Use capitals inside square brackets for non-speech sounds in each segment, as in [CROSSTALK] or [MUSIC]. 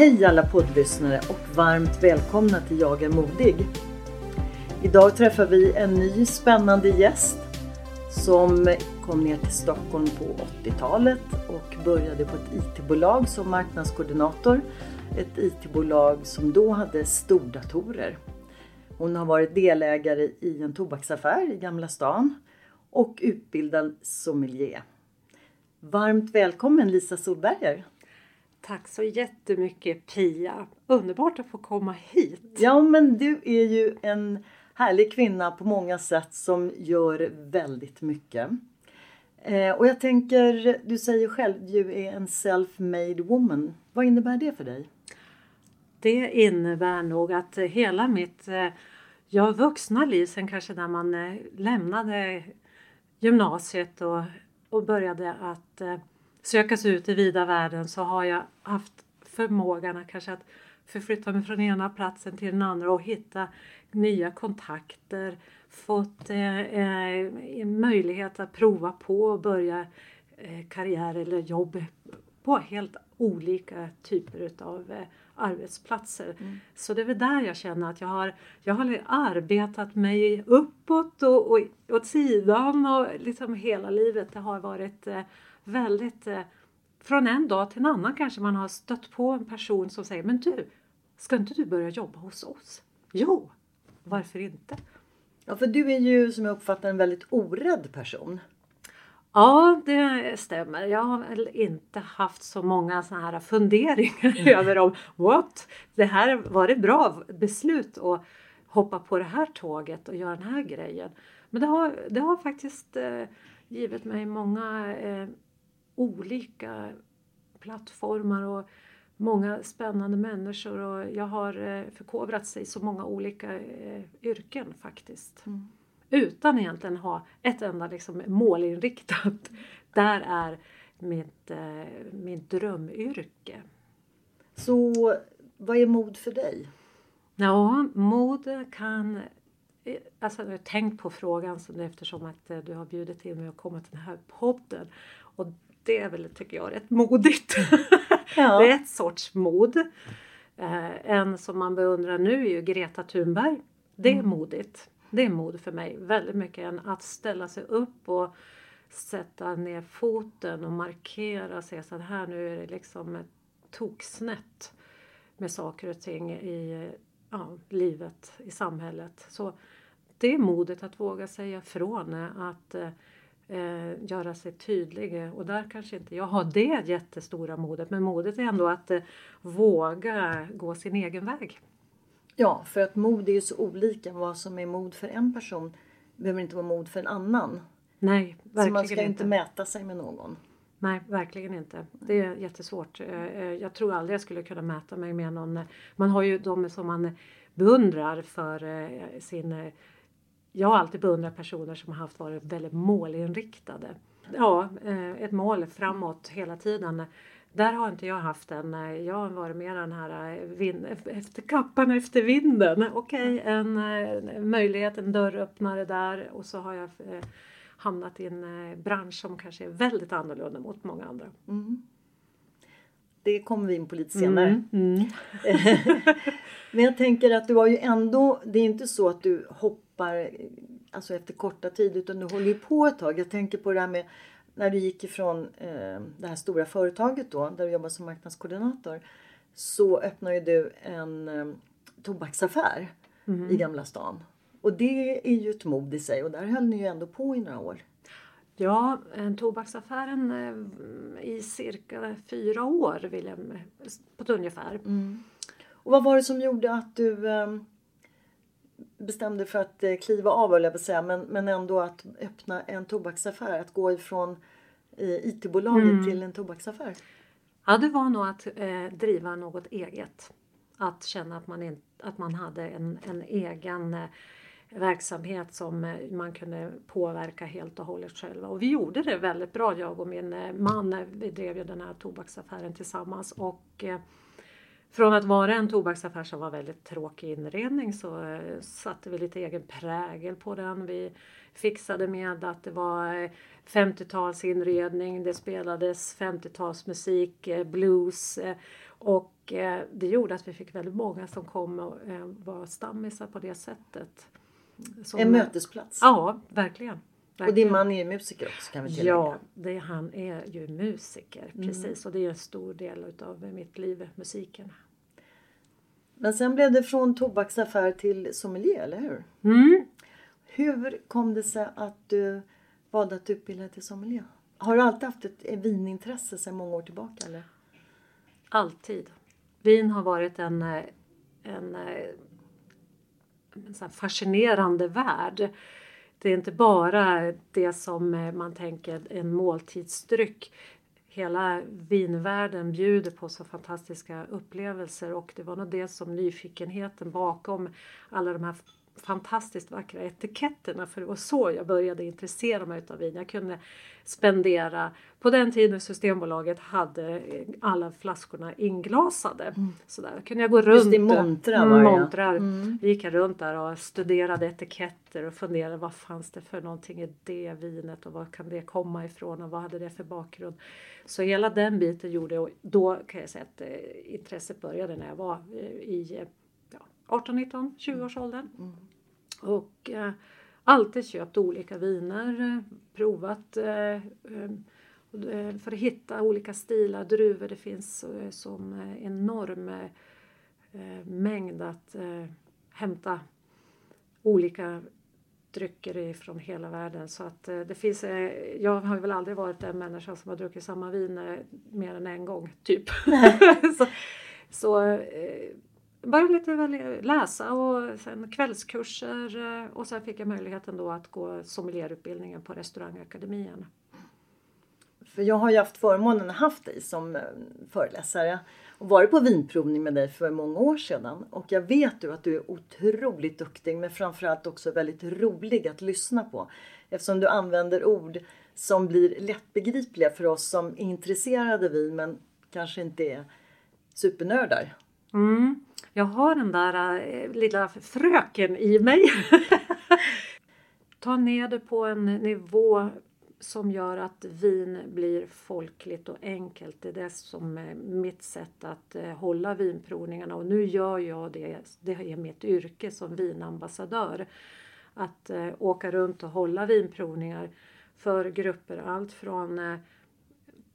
Hej alla poddlyssnare och varmt välkomna till Jag är modig. Idag träffar vi en ny spännande gäst som kom ner till Stockholm på 80-talet och började på ett IT-bolag som marknadskoordinator. Ett IT-bolag som då hade stordatorer. Hon har varit delägare i en tobaksaffär i Gamla stan och utbildad sommelier. Varmt välkommen Lisa Solberger! Tack så jättemycket Pia! Underbart att få komma hit! Ja men du är ju en härlig kvinna på många sätt som gör väldigt mycket. Eh, och jag tänker, du säger själv du är en self-made woman. Vad innebär det för dig? Det innebär nog att hela mitt eh, vuxna liv, sen kanske när man eh, lämnade gymnasiet och, och började att eh, söka sig ut i vida världen så har jag haft förmågan att kanske att förflytta mig från ena platsen till den andra och hitta nya kontakter. Fått eh, eh, möjlighet att prova på och börja eh, karriär eller jobb på helt olika typer utav eh, arbetsplatser. Mm. Så det är väl där jag känner att jag har, jag har arbetat mig uppåt och, och åt sidan och liksom hela livet. Det har varit eh, väldigt eh, från en dag till en annan kanske man har stött på en person som säger Men du, ska inte du börja jobba hos oss? Jo, varför inte? Ja, för du är ju som jag uppfattar en väldigt orädd person. Ja, det stämmer. Jag har väl inte haft så många såna här funderingar över om what? Det här var ett bra beslut att hoppa på det här tåget och göra den här grejen. Men det har, det har faktiskt eh, givit mig många eh, olika plattformar och många spännande människor och jag har eh, förkovrat sig i så många olika eh, yrken faktiskt. Mm. Utan egentligen ha ett enda liksom, målinriktat. [LAUGHS] Där är mitt, eh, mitt drömyrke. Så vad är mod för dig? Ja, mod kan Alltså jag har tänkt på frågan eftersom att du har bjudit in mig att komma till den här podden. Och det är väl, tycker jag, rätt modigt. [LAUGHS] Ja. det är ett sorts mod. Eh, en som man beundrar nu är ju Greta Thunberg. Det är mm. modigt. Det är mod för mig väldigt mycket än att ställa sig upp och sätta ner foten och markera sig så att här nu är det liksom ett toksnett med saker och ting i ja, livet, i samhället. Så det är modet att våga säga ifrån, att eh, göra sig tydlig. Och där kanske inte jag har det jättestora modet men modet är ändå att eh, våga gå sin egen väg. Ja, för att mod är ju så olika. Vad som är mod för en person behöver inte vara mod för en annan. Nej, verkligen Så man ska inte. inte mäta sig med någon. Nej, verkligen inte. Det är jättesvårt. Eh, eh, jag tror aldrig jag skulle kunna mäta mig med någon. Man har ju de som man beundrar för eh, sin jag har alltid beundrat personer som har haft varit väldigt målinriktade. Ja, eh, ett mål framåt hela tiden. Där har inte jag haft den. Jag har varit mer den här eh, vind, efter kappan efter vinden. Okej, okay, en, en eh, möjlighet, en dörröppnare där och så har jag hamnat i en bransch som kanske är väldigt annorlunda mot många andra. Mm. det kommer vi in på lite senare. Mm, mm. [LAUGHS] Men jag tänker att du har ju ändå, det är inte så att du hoppar alltså efter korta tid utan du håller ju på ett tag. Jag tänker på det här med när du gick ifrån eh, det här stora företaget då där du jobbar som marknadskoordinator. Så öppnade du en eh, tobaksaffär i Gamla stan. Och det är ju ett mod i sig och där höll ni ju ändå på i några år. Ja, en tobaksaffären eh, i cirka fyra år vill jag, på ett ungefär. Och vad var det som gjorde att du eh, bestämde för att eh, kliva av, jag på säga, men, men ändå att öppna en tobaksaffär? Att gå ifrån eh, IT-bolaget till en tobaksaffär? Ja, det var nog att eh, driva något eget. Att känna att man, in, att man hade en, en egen eh, verksamhet som eh, man kunde påverka helt och hållet själva. Och vi gjorde det väldigt bra, jag och min eh, man. Vi drev ju den här tobaksaffären tillsammans. Och från att vara en tobaksaffär som var väldigt tråkig inredning så eh, satte vi lite egen prägel på den. Vi fixade med att det var eh, 50-talsinredning, det spelades 50-talsmusik, eh, blues eh, och eh, det gjorde att vi fick väldigt många som kom och eh, var stammisar på det sättet. Som- En mötesplats. Ja, verkligen. Och din man är musiker också kan vi tillägga. Ja, det, han är ju musiker precis och det är en stor del utav mitt liv, musiken. Men sen blev det från tobaksaffär till sommelier, eller hur? Mm. Hur kom det sig att du valde att utbilda dig till sommelier? Har du alltid haft ett vinintresse sedan många år tillbaka? Eller? Alltid. Vin har varit en, eh, en, eh, en fascinerande värld. Det är inte bara det som eh, man tänker en måltidsdryck. Hela vinvärlden bjuder på så fantastiska upplevelser och det var nog det som nyfikenheten bakom alla de här fantastiskt vackra etiketterna för det var så jag började intressera mig utav vin. Jag kunde spendera, på den tiden Systembolaget hade alla flaskorna inglasade. Så där kunde jag gå runt. Just i montrar var montrar. gick jag runt där och studerade etiketter och funderade vad fanns det för någonting i det vinet och var kan det komma ifrån och vad hade det för bakgrund. Så hela den biten gjorde och då kan jag säga att eh, intresset började när jag var eh, i eh, 18, 19, 20 års åldern. Och eh, alltid köpt olika viner, eh, provat eh, eh, eh, för att hitta olika stilar, druvor. Det finns som enorm mängd att hämta olika drycker ifrån hela världen. Så att det finns, jag har väl aldrig varit en människa som har druckit samma vin mer än en gång, typ. [LAUGHS] så så började lite väl läsa och sen kvällskurser eh, och sen fick jag möjligheten då att gå sommelierutbildningen på restaurangakademin. För jag har ju haft förmånen att haft dig som eh, föreläsare och varit på vinprovning med dig för många år sedan. Och jag vet ju att du är otroligt duktig men framförallt också väldigt rolig att lyssna på. Eftersom du använder ord som blir lättbegripliga för oss som är intresserade av vin men kanske inte är supernördar. Mm. Jag har den där eh, lilla fröken i mig. [LAUGHS] Ta ner det på en nivå som gör att vin blir folkligt och enkelt. Det är det som är mitt sätt att eh, hålla vinprovningarna och nu gör jag det. Det är mitt yrke som vinambassadör. Att eh, åka runt och hålla vinprovningar för grupper allt från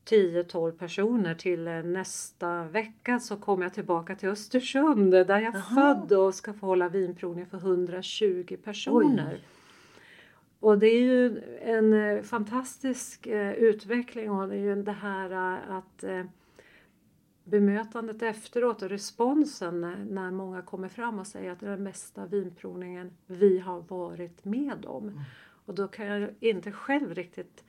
10-12 personer till eh, nästa vecka så kommer jag tillbaka till Östersund där jag är född och ska få hålla vinprovning för 120 personer. Oj. Och det är ju en eh, fantastisk eh, utveckling och det är ju det här att bemötandet efteråt och responsen när, många kommer fram och säger att det är den bästa vinprovningen vi har varit med om. Och då kan jag inte själv riktigt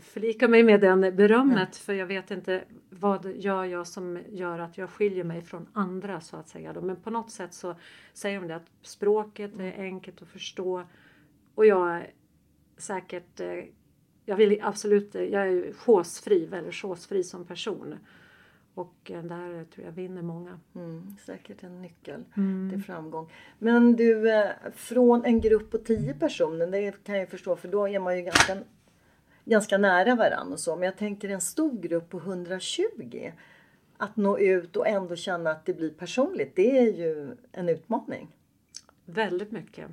förlika mig med den berömmet för jag vet inte vad gör jag som gör att jag skiljer mig från andra så att säga. då. Men på något sätt så säger de det att språket är enkelt att förstå och jag är säkert, eh, jag vill absolut, jag är chosefri, väldigt chosefri som person. Och eh, där tror jag vinner många. Mm, säkert en nyckel till framgång. Men du, eh, från en grupp på 10 personer, det kan jag förstå för då är man ju ganska ganska nära varandra och så. Men jag tänker en stor grupp på 120. Att nå ut och ändå känna att det blir personligt. Det är ju en utmaning. Väldigt mycket.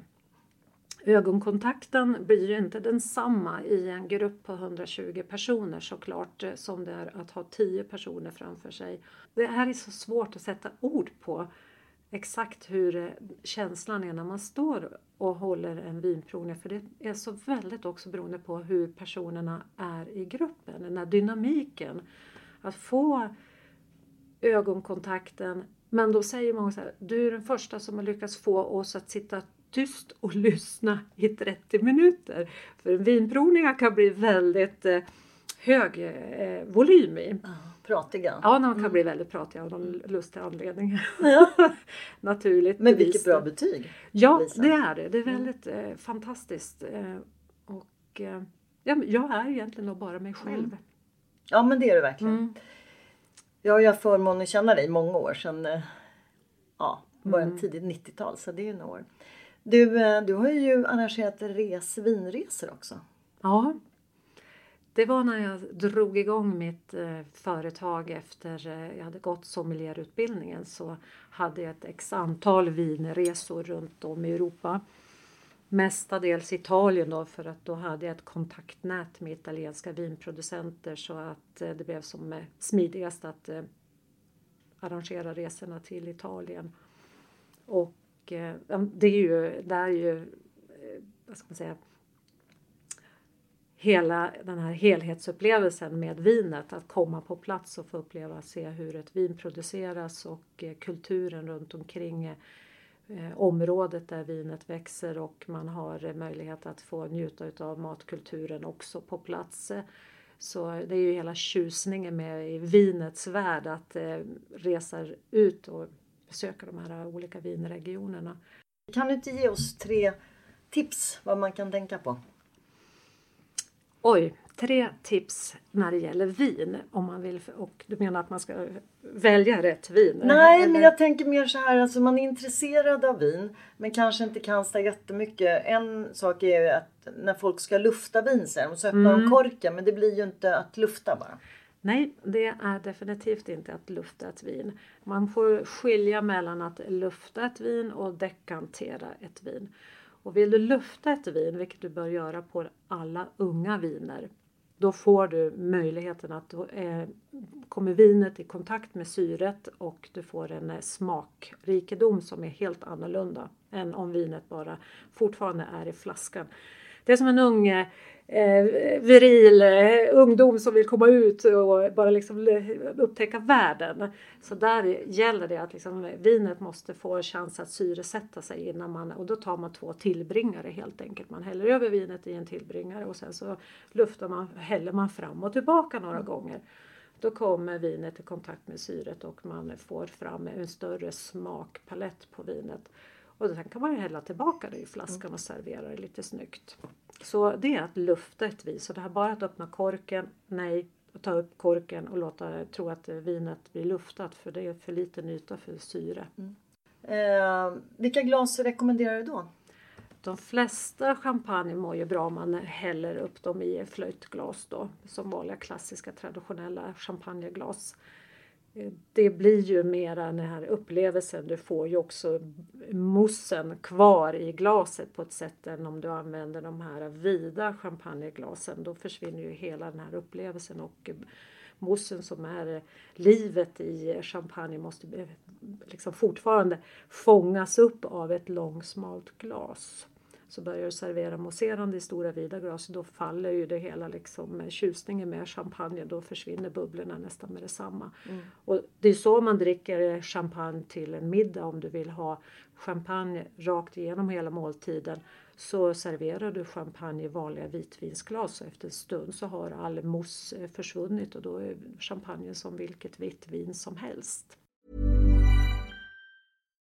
Ögonkontakten blir ju inte densamma i en grupp på 120 personer såklart eh, som det är att ha 10 personer framför sig. Det här är så svårt att sätta ord på exakt hur eh, känslan är när man står och håller en vinprovning för det är så väldigt också beroende på hur personerna är i gruppen, den här dynamiken. Att få ögonkontakten men då säger många så här, du är den första som har lyckats få oss att sitta tyst och [LAUGHS] lyssna i 30 minuter. För vinprovningar kan bli väldigt eh, hög eh, volym i. Pratiga. Ja, de kan mm. bli väldigt pratiga av någon lustig anledning. Ja. [LAUGHS] Naturligt. Men vilket bra betyg! Ja, Lisa. det är det. Det är mm. väldigt eh, fantastiskt. Eh, och eh, ja, jag är egentligen bara mig själv. Mm. Ja, men det är du verkligen. Mm. Jag har ju haft förmånen att känna dig många år sedan eh, ja, början mm. tidigt 90-tal, så det är ju några år. Du, eh, du har ju arrangerat res, vinresor också. Ja. Det var när jag drog igång mitt eh, företag efter eh, jag hade gått sommelierutbildningen så hade jag ett x antal vinresor runt om i Europa. Mestadels Italien då för att då hade jag ett kontaktnät med italienska vinproducenter så att eh, det blev som smidigast att arrangera resorna till Italien. Och det är ju, det är ju, vad ska man säga, hela den här helhetsupplevelsen med vinet. Att komma på plats och få uppleva, se hur ett vin produceras och eh, kulturen runt omkring eh, området där vinet växer och man har eh, möjlighet att få njuta av matkulturen också på plats. Så det är ju hela tjusningen med i vinets värld att resa ut och besöka de här olika vinregionerna. Kan du inte ge oss tre tips vad man kan tänka på? Oj, tre tips när det gäller vin. Om man vill, och du menar att man ska välja rätt vin? Nej, eller? men jag tänker mer så här, alltså man är intresserad av vin men kanske inte kan så jättemycket. En sak är ju att när folk ska lufta vin sen så öppnar mm. de korken men det blir ju inte att lufta bara. Nej, det är definitivt inte att lufta ett vin. Man får skilja mellan att lufta ett vin och dekantera ett vin. Och vill du lufta ett vin, vilket du bör göra på alla unga viner, då får du möjligheten att då eh, kommer vinet i kontakt med syret och du får en eh, smakrikedom som är helt annorlunda än om vinet bara fortfarande är i flaskan. Det är som en ung eh, viril eh, ungdom som vill komma ut och bara liksom upptäcka världen. Så där gäller det att liksom, vinet måste få chans att syresätta sig innan man och då tar man två tillbringare helt enkelt. Man häller över vinet i en tillbringare och sen så luftar man, häller man fram och tillbaka några mm. gånger. Då kommer vinet i kontakt med syret och man får fram en större smakpalett på vinet. Och sen kan man ju hälla tillbaka det i flaskan mm. och servera det lite snyggt. Så det är att lufta ett vin. Så det här bara att öppna korken, nej, och ta upp korken och låta tro att vinet blir luftat för det är för liten yta för syre. Mm. Eh, vilka glas rekommenderar du då? De flesta champagne mår ju bra om man häller upp dem i flöjtglas då, som vanliga klassiska traditionella champagneglas det blir ju mera den här upplevelsen. Du får ju också moussen kvar i glaset på ett sätt än om du använder de här vida champagneglasen. Då försvinner ju hela den här upplevelsen och moussen som är livet i champagne måste eh, liksom fortfarande fångas upp av ett långsmalt glas så börjar du servera mousserande i stora vida glas då faller ju det hela liksom tjusningen med champagne. Då försvinner bubblorna nästan med detsamma. Mm. Och det är så man dricker champagne till en middag om du vill ha champagne rakt igenom hela måltiden så serverar du champagne i vanliga vitvinsglas och efter en stund så har all mousse försvunnit och då är champagne som vilket vitt vin som helst.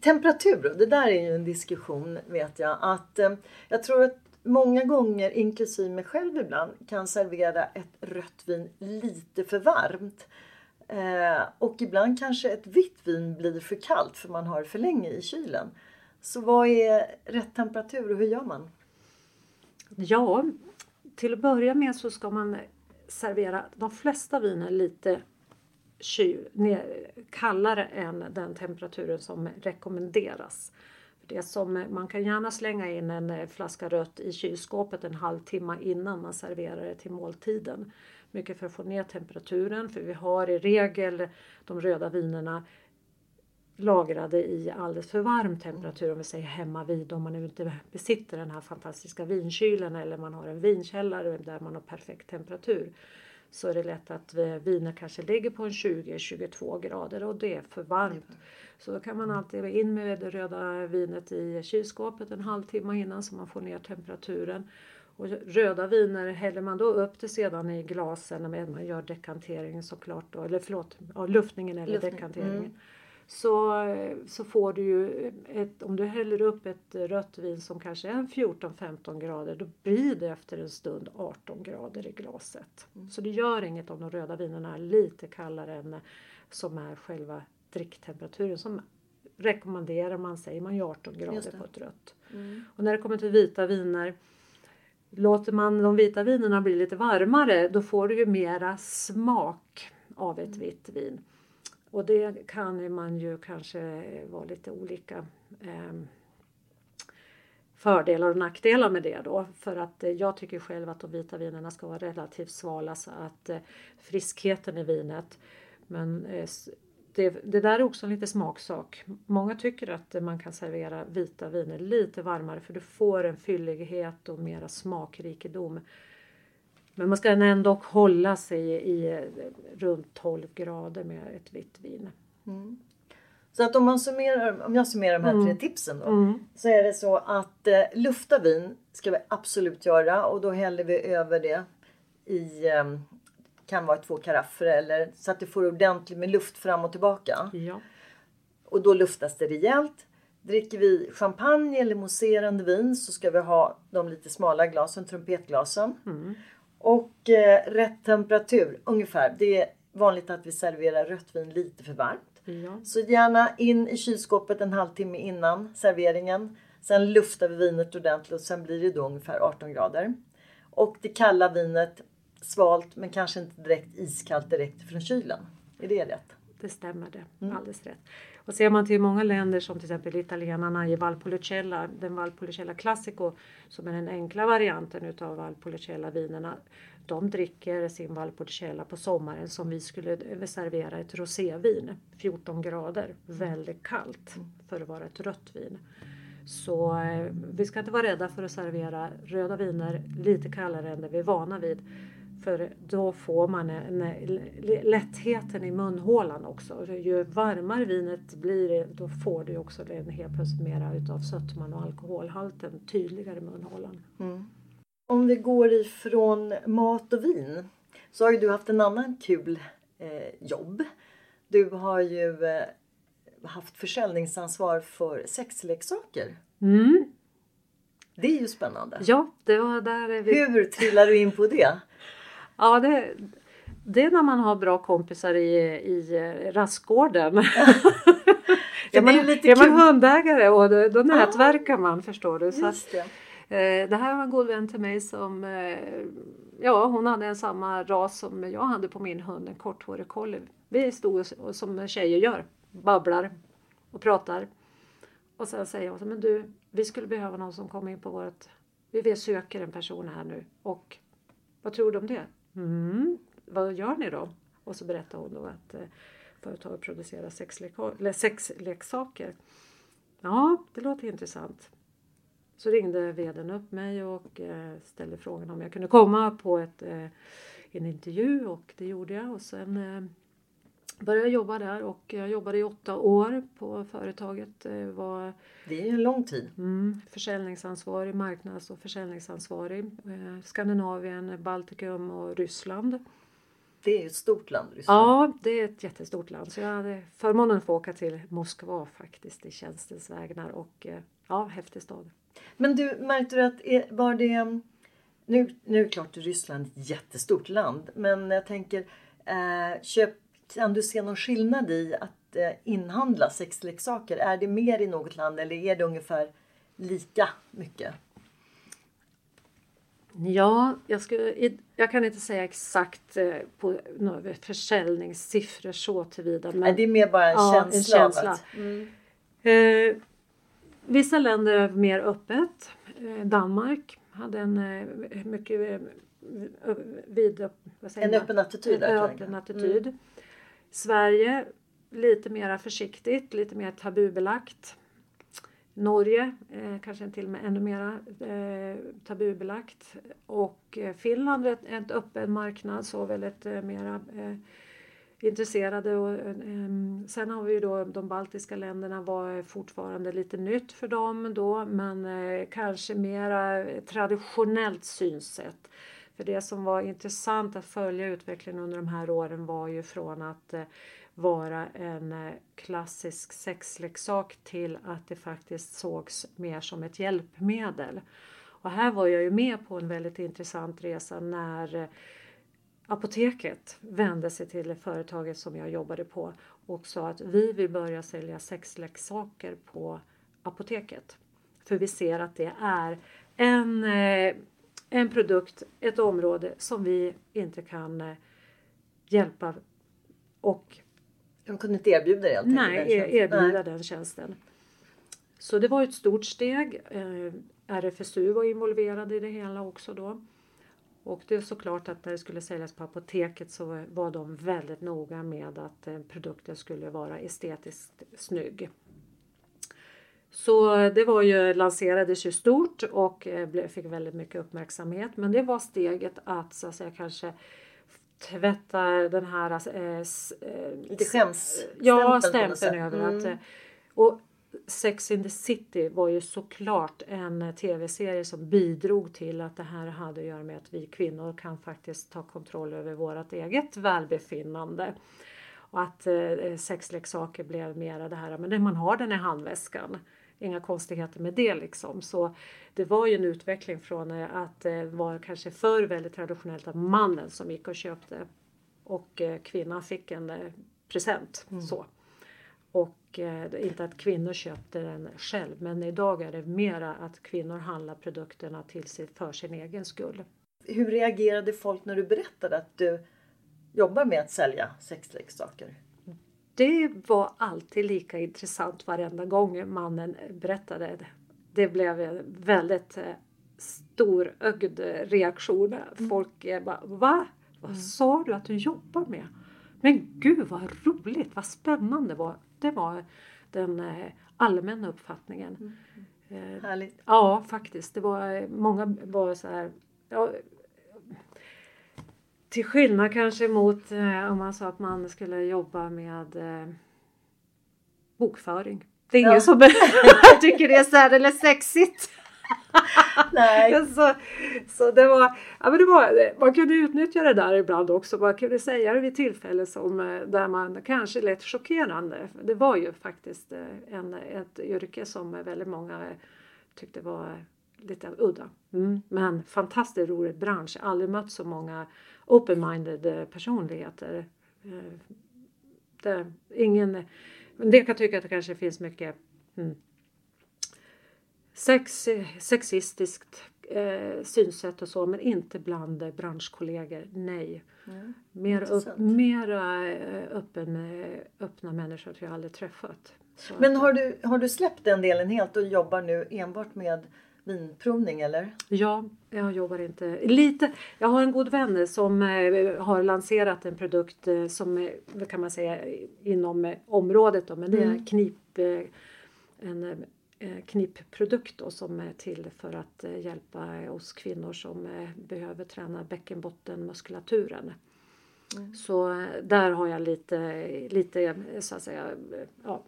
temperatur, det där är ju en diskussion vet jag. Att, eh, jag tror att många gånger, inklusive mig själv ibland, kan servera ett rött vin lite för varmt. Eh, och ibland kanske ett vitt vin blir för kallt för man har för länge i kylen. Så vad är rätt temperatur och hur gör man? Ja, till att börja med så ska man servera de flesta viner lite kyl, kallare än den temperaturen som rekommenderas. Det som, man kan gärna slänga in en eh, flaska rött i kylskåpet en halvtimme innan man serverar det till måltiden. Mycket för att få ner temperaturen för vi har i regel de röda vinerna lagrade i alldeles för varm temperatur om vi säger hemma vid om man nu inte besitter den här fantastiska vinkylen eller man har en vinkällare där man har perfekt temperatur så är det lätt att viner kanske ligger på en 20-22 grader och det är för varmt. Så då kan man alltid in med det röda vinet i kylskåpet en halvtimme innan så man får ner temperaturen. Och röda viner häller man då upp det sedan i glasen när man gör dekanteringen såklart då, eller förlåt, ja, luftningen eller Luftning, dekanteringen. mm. Så, så får du ju ett, om du häller upp ett rött vin som kanske är en 14-15 grader då blir det efter en stund 18 grader i glaset. Så det gör inget om de röda vinerna är lite kallare än som är själva dricktemperaturen som rekommenderar man säger man ju 18 Just grader på ett rött. Och när det kommer till vita viner Låter man de vita vinerna bli lite varmare då får du ju mera smak av ett vitt vin. Och det kan ju man ju kanske vara lite olika eh, fördelar och nackdelar med det då. För att eh, jag tycker själv att de vita vinerna ska vara relativt svala så att eh, friskheten i vinet. Men eh, det, det där är också en lite smaksak. Många tycker att eh, man kan servera vita viner lite varmare för du får en fyllighet och mera smakrikedom. Men man ska ändå hålla sig i runt 12 grader med ett vitt vin. Så att om, man summerar, om jag summerar de här tre tipsen då. Så är det så att eh, lufta vin ska vi absolut göra och då häller vi över det i eh, kan vara två karaffer eller så att du får ordentligt med luft fram och tillbaka. Ja. Och då luftas det rejält. Dricker vi champagne eller mousserande vin så ska vi ha de lite smala glasen, trumpetglasen. Och eh, rätt temperatur ungefär. Det är vanligt att vi serverar rött vin lite för varmt. Ja. Så gärna in i kylskåpet en halvtimme innan serveringen. Sen luftar vi vinet ordentligt och sen blir det då ungefär 18 grader. Och det kalla vinet svalt men kanske inte direkt iskallt direkt från kylen. Är det rätt? Det stämmer det. Alldeles rätt. Och ser man till många länder som till exempel italienarna i Valpolicella, den Valpolicella Classico som är den enkla varianten utav Valpolicella vinerna. De dricker sin Valpolicella på sommaren som vi skulle servera ett rosévin. 14 grader, väldigt kallt för att vara ett rött vin. Så eh, vi ska inte vara rädda för att servera röda viner lite kallare än det vi är vana vid. För då får man en, en, lättheten i munhålan också. Ju varmare vinet blir då får du också en helt plötsligt mera utav sötman och alkoholhalten tydligare i munhålan. Om vi går ifrån mat och vin så har ju du haft en annan kul eh, jobb. Du har ju eh, haft försäljningsansvar för sexleksaker. Mm. Det är ju spännande. Ja, det var där vi... Hur trillar du in på det? Ja, det, Det är när man har bra kompisar i, i eh, rastgården. [LAUGHS] är, man, är man hundägare och då, då nätverkar ah, man förstår du. Så att, det. Eh, det här var en god vän till mig som eh, ja, hon hade en samma ras som jag hade på min hund, en korthårig collie. Vi stod och, som tjejer gör, babblar och pratar. Och sen säger hon så men du, vi skulle behöva någon som kommer in på vårt, vi söker en person här nu och vad tror du om det? Mm, vad gör ni då? Och så berättar hon då att eh, företaget producerar sexleksaker. Ja, det låter intressant. Så ringde vdn upp mig och eh, ställde frågan om jag kunde komma på ett, eh, en intervju och det gjorde jag. Och sen eh, började jobba där och jag jobbade i åtta år på företaget. Var, det är en lång tid. Mm, försäljningsansvarig, marknads och försäljningsansvarig. Eh, Skandinavien, Baltikum och Ryssland. Det är ett stort land, Ryssland. Ja, det är ett jättestort land. Så jag hade förmånen att få åka till Moskva faktiskt i tjänstens vägnar och ja, häftig stad. Men du, märkte du att var det... Nu, nu är klart Ryssland är ett jättestort land. Men jag tänker, eh, köp, kan du se någon skillnad i att eh, inhandla sexleksaker? Är det mer i något land eller är det ungefär lika mycket? Ja, jag, skulle, jag kan inte säga exakt eh, på några försäljningssiffror så tillvida. Men, det är mer bara en ja, känsla. En känsla. Mm. eh, Vissa länder är mer öppet. Eh, Danmark hade en eh, mycket eh, vid, en öppen attityd. En öppen attityd. Mm. Sverige lite mer försiktigt, lite mer tabubelagt. Norge eh, kanske till och med ännu mer eh, tabubelagt. Och eh, Finland är en öppen marknad, så väldigt eh, mera eh, intresserade. Och, ehm, sen har vi ju då de baltiska länderna var fortfarande lite nytt för dem då men eh, kanske mera traditionellt synsätt. För det som var intressant att följa utvecklingen under de här åren var ju från att eh, vara en eh, klassisk sexleksak till att det faktiskt sågs mer som ett hjälpmedel. Och här var jag ju med på en väldigt intressant resa när eh, Apoteket vände sig till företaget som jag jobbade på och sa att vi vill börja sälja sexleksaker på apoteket. För vi ser att det är en, en produkt, ett område som vi inte kan eh, hjälpa och de kunde inte erbjuda det? Nej, den erbjuda nej. den tjänsten. Så det var ett stort steg. Eh, RFSU var involverad i det hela också då. Och det är såklart att när det skulle säljas på apoteket så var de väldigt noga med att eh, produkten skulle vara estetiskt snygg. Så det var ju, lanserades ju stort och eh, fick väldigt mycket uppmärksamhet. Men det var steget att så att säga kanske tvätta den här... Äh, Lite skäms Ja, stämpeln över mm. att... Och Sex in the City var ju såklart en tv-serie som bidrog till att det här hade att göra med att vi kvinnor kan faktiskt ta kontroll över vårt eget välbefinnande. Och att eh, sexleksaker blev mera det här, men man har den i handväskan. Inga konstigheter med det liksom. Så det var ju en utveckling från eh, att det var kanske förr väldigt traditionellt att mannen som gick och köpte och eh, kvinnan fick en eh, present. Mm. Så. Och eh, inte att kvinnor köpte den själv men idag är det mera att kvinnor handlar produkterna till sig för sin egen skull. Hur reagerade folk när du berättade att du jobbar med att sälja sexleksaker? Det var alltid lika intressant varenda gång mannen berättade. Det, det blev en väldigt eh, storögd reaktion. Mm. Folk bara Va? Vad mm. sa du att du jobbar med? Men gud vad roligt, vad spännande var det var den eh, allmänna uppfattningen. Mm. Eh, Härligt. Ja, faktiskt. Det var många var så här. Ja, till skillnad kanske mot eh, om man sa att man skulle jobba med bokföring. Det är ingen ja. som [LAUGHS] tycker det är särdeles sexigt. [LAUGHS] Nej. [LAUGHS] så, så det var, ja, men det var, man kunde utnyttja det där ibland också. Man kunde säga det vid tillfällen som, eh, där man kanske lät chockerande. Det var ju faktiskt eh, en, ett yrke som väldigt många tyckte var lite udda. Mm. Men fantastiskt rolig bransch. Jag har aldrig mött så många open-minded personligheter. Det, ingen, men det kan tycka att det kanske finns mycket mm, sex, sexistiskt eh, synsätt och så men inte bland branschkollegor, nej. Mm. Mer upp, mera öppen, öppna människor har jag aldrig träffat. Så men har du, har du släppt den delen helt och jobbar nu enbart med vinprovning eller? Ja, jag jobbar inte lite. Jag har en god vän som eh, har lanserat en produkt eh, som kan man säga inom området då, men det är mm. knip eh, en knipprodukt då, som är till för att hjälpa oss kvinnor som behöver träna bäckenbottenmuskulaturen. Mm. Så där har jag lite, lite så att säga, ja,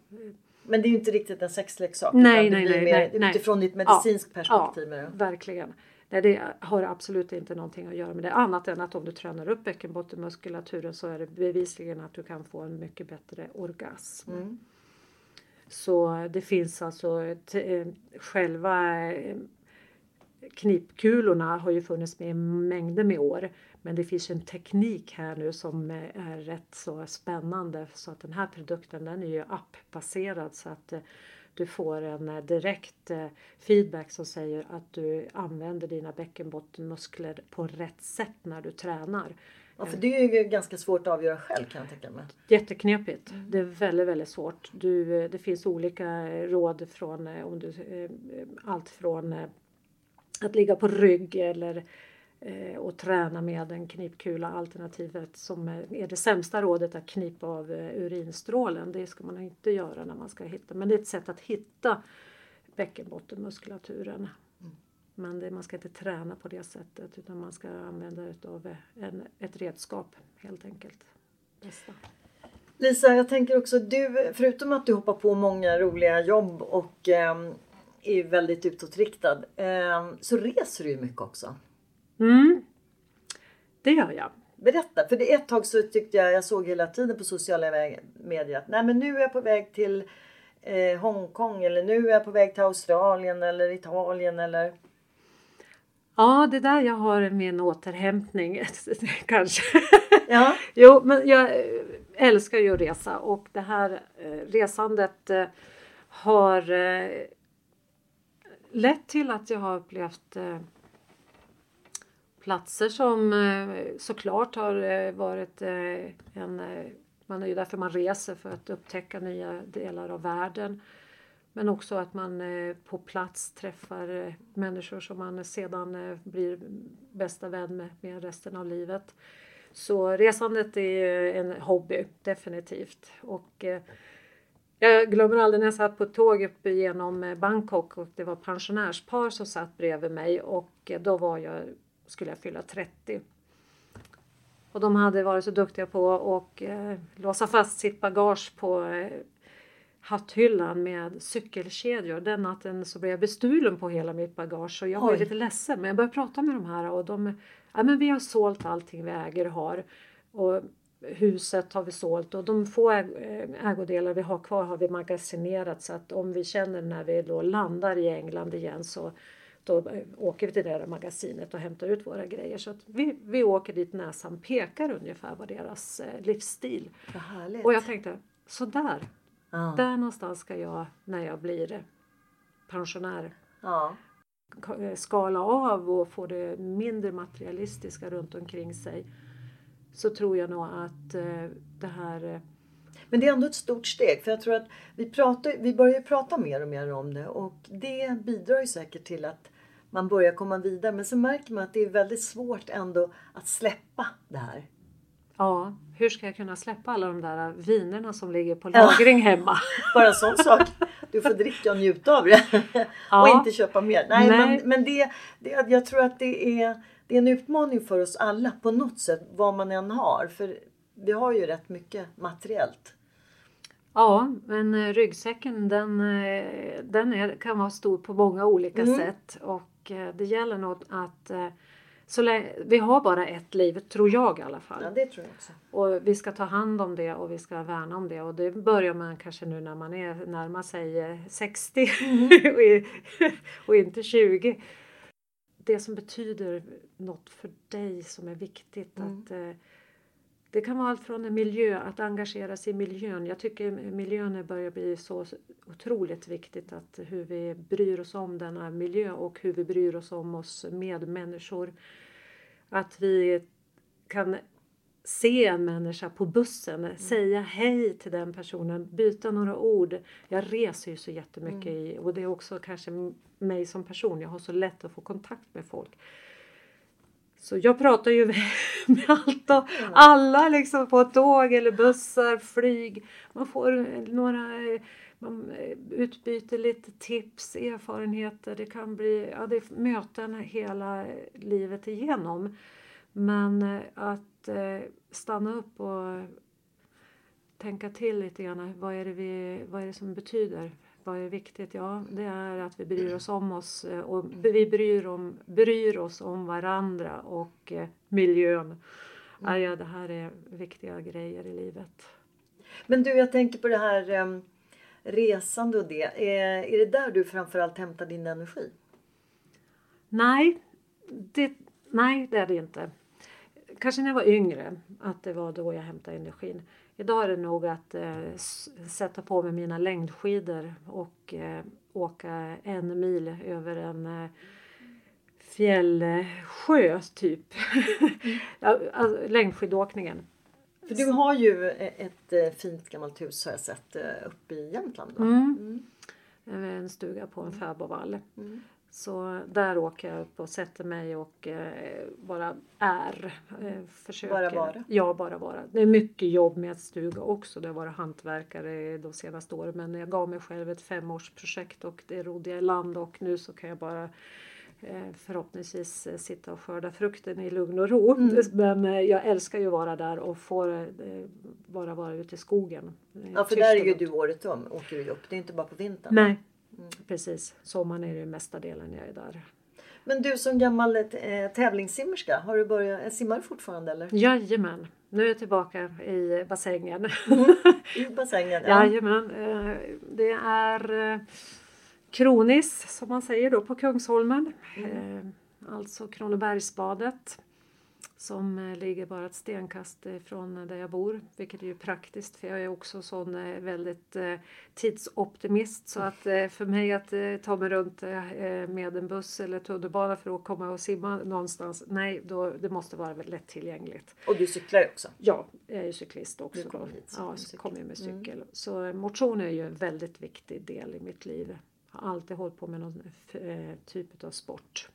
men det är ju inte riktigt en sexleksak. Nej, nej, nej, nej, nej. Utifrån ditt medicinskt perspektiv. Ja, verkligen. Nej, det har absolut inte någonting att göra med det. Annat än att om du tränar upp bäckenbottenmuskulaturen så är det bevisligen att du kan få en mycket bättre orgasm. Mm. Så det finns alltså eh, själva eh, knipkulorna har ju funnits med i mängder med år. Men det finns en teknik här nu som är rätt så spännande så att den här produkten den är ju appbaserad så att eh, du får en eh, direkt eh, feedback som säger att du använder dina bäckenbottenmuskler på rätt sätt när du tränar. Ja, för det är ju ganska svårt att avgöra själv kan jag tänka mig. Jätteknepigt. Mm. Det är väldigt, väldigt svårt. Du, det finns olika råd från om du, allt från att ligga på rygg eller eh, och träna med en knipkula. Alternativet som är det sämsta rådet att knipa av eh, urinstrålen. Det ska man inte göra när man ska hitta. Men det är ett sätt att hitta bäckenbottenmuskulaturen. Mm. Men det, man ska inte träna på det sättet utan man ska använda det av en, ett redskap helt enkelt. Bästa. Lisa, jag tänker också du, förutom att du hoppar på många roliga jobb och eh, är väldigt utåtriktad eh, så reser du ju mycket också. Mm, det gör jag. Berätta, för det ett tag så tyckte jag, jag såg hela tiden på sociala medier att nej men nu är jag på väg till eh, Hongkong eller nu är jag på väg till Australien eller Italien eller Ja, det där jag har min återhämtning [LAUGHS] kanske. Ja. jo, men jag älskar ju att resa och det här eh, resandet eh, har eh, lett till att jag har upplevt eh, platser som eh, såklart har eh, varit eh, en... Eh, man är ju därför man reser för att upptäcka nya delar av världen. Men också att man på plats träffar människor som man sedan blir bästa vän med, med resten av livet. Så resandet är en hobby, definitivt. Och jag glömmer aldrig när jag satt på ett tåg upp genom Bangkok och det var pensionärspar som satt bredvid mig och då var jag skulle jag fylla 30. Och de hade varit så duktiga på att eh, låsa fast sitt bagage på eh, hatthyllan med cykelkedjor. Den natten så blev jag bestulen på hela mitt bagage och jag var lite ledsen men jag började prata med de här och de ja men vi har sålt allting vi äger och har. Och huset har vi sålt och de få ägodelar vi har kvar har vi magasinerat så att om vi känner när vi då landar i England igen så då åker vi till det där magasinet och hämtar ut våra grejer. Så att vi, vi åker dit näsan pekar ungefär vad deras eh, livsstil. Och jag tänkte, sådär. Ja. Där någonstans ska jag när jag blir pensionär. Ja. Eh, skala av och få det mindre materialistiska runt omkring sig. Så tror jag nog att eh, det här eh, men det är ändå ett stort steg för jag tror att vi, pratar, vi börjar prata mer och mer om det och det bidrar ju säkert till att man börjar komma vidare. Men så märker man att det är väldigt svårt ändå att släppa det här. Ja, hur ska jag kunna släppa alla de där vinerna som ligger på lagring ja. hemma? [LAUGHS] Bara en sån sak. Du får dricka och njuta av det. Ja. och inte köpa mer. Nej, Nej. men, men det, det, jag tror att det är, det är en utmaning för oss alla på något sätt. Vad man än har. För vi har ju rätt mycket materiellt. Ja, men eh, ryggsäcken den, eh, den är, kan vara stor på många olika mm. sätt. Och och eh, det gäller nog att så länge, vi har bara ett liv, tror jag i alla fall. Ja, det tror jag också. Och vi ska ta hand om det och vi ska värna om det. Och det börjar man kanske nu när man är närmar sig 60 eh, mm. [LAUGHS] och inte 20. Det som betyder något för dig som är viktigt. Mm. Att, eh, det kan vara allt från en miljö, att engagera sig i miljön. Jag tycker miljön börjar bli så otroligt viktigt. att Hur vi bryr oss om denna miljö och hur vi bryr oss om oss medmänniskor. Att vi kan se en människa på bussen, säga hej till den personen, byta några ord. Jag reser ju så jättemycket i, och det är också kanske mig som person. Jag har så lätt att få kontakt med folk. Så jag pratar ju [LAUGHS] med allt och alla liksom på tåg eller bussar, flyg. Man får några man eh, utbyter lite tips, erfarenheter. Det kan bli ja, det möten hela livet igenom. Men eh, att eh, stanna upp och tänka till lite grann. Vad är det, vi, vad är det som betyder? Vad är viktigt? Ja, det är att vi bryr oss om oss eh, och vi bryr, om, bryr oss om varandra och miljön. Ja, ja, det här är viktiga grejer i livet. Men du, jag tänker på det här resande och det. Är, är det där du framförallt hämtar din energi? Nej, det, nej, det är det inte. Kanske när jag var yngre, att det var då jag hämtade energin. Idag är det nog att eh, sätta på mig mina längdskidor och eh, åka en mil över en eh, fjällsjö typ. [LAUGHS] alltså, längdskidåkningen. För du har ju ett eh, fint gammalt hus har jag sett eh, uppe i Jämtland. Va? Mm. En stuga på en fäbodvall. Mm. Så där åker jag upp och sätter mig och eh, bara är. Eh, försöker. Bara vara? Ja, bara vara. Det är mycket jobb med att stuga också. Det har varit hantverkare de senaste åren. Men jag gav mig själv ett femårsprojekt och det rodde jag i land och nu så kan jag bara eh, förhoppningsvis eh, sitta och skörda frukten i lugn och ro. Mm. [LAUGHS] Men eh, jag älskar ju att vara där och får eh, bara vara ute i skogen. Ja, för där är ju du året om. Åker du upp. Det är inte bara på vintern. Nej, precis. Sommaren är det mesta delen jag är där. Men du som gammal eh, tävlingssimmerska, har du börjat, eh, simmar du fortfarande eller? Jajamän, nu är jag tillbaka i bassängen. [LAUGHS] I bassängen? Ja. Jajamän, eh, det är eh, Kronis som man säger då på Kungsholmen. Eh, Alltså Kronobergsbadet. Som eh, ligger bara ett stenkast ifrån där jag bor. Vilket är ju praktiskt för jag är också sån eh, väldigt eh, tidsoptimist. Så att eh, för mig att eh, ta mig runt eh, med en buss eller tunnelbana för att komma och simma någonstans. Nej, då, det måste vara väldigt lättillgängligt. Och du cyklar ju också. Ja, jag är ju cyklist också. Du kommer hit ja, så kommer jag med Mm. cykel. Så eh, motion är ju en väldigt viktig del i mitt liv. Jag har alltid hållit på med någon eh, typ av sport.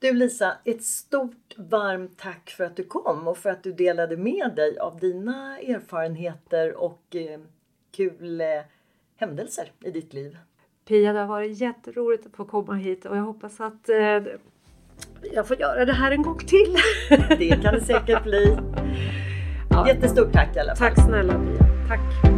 Du Lisa, ett stort varmt tack för att du kom och för att du delade med dig av dina erfarenheter och eh, kul eh, händelser i ditt liv. Pia, det har varit jätteroligt att få komma hit och jag hoppas att eh, jag får göra det här en gång till. Det kan det säkert bli. [LAUGHS] Ja. Jättestort tack i alla fall. Tack snälla Pia. Tack.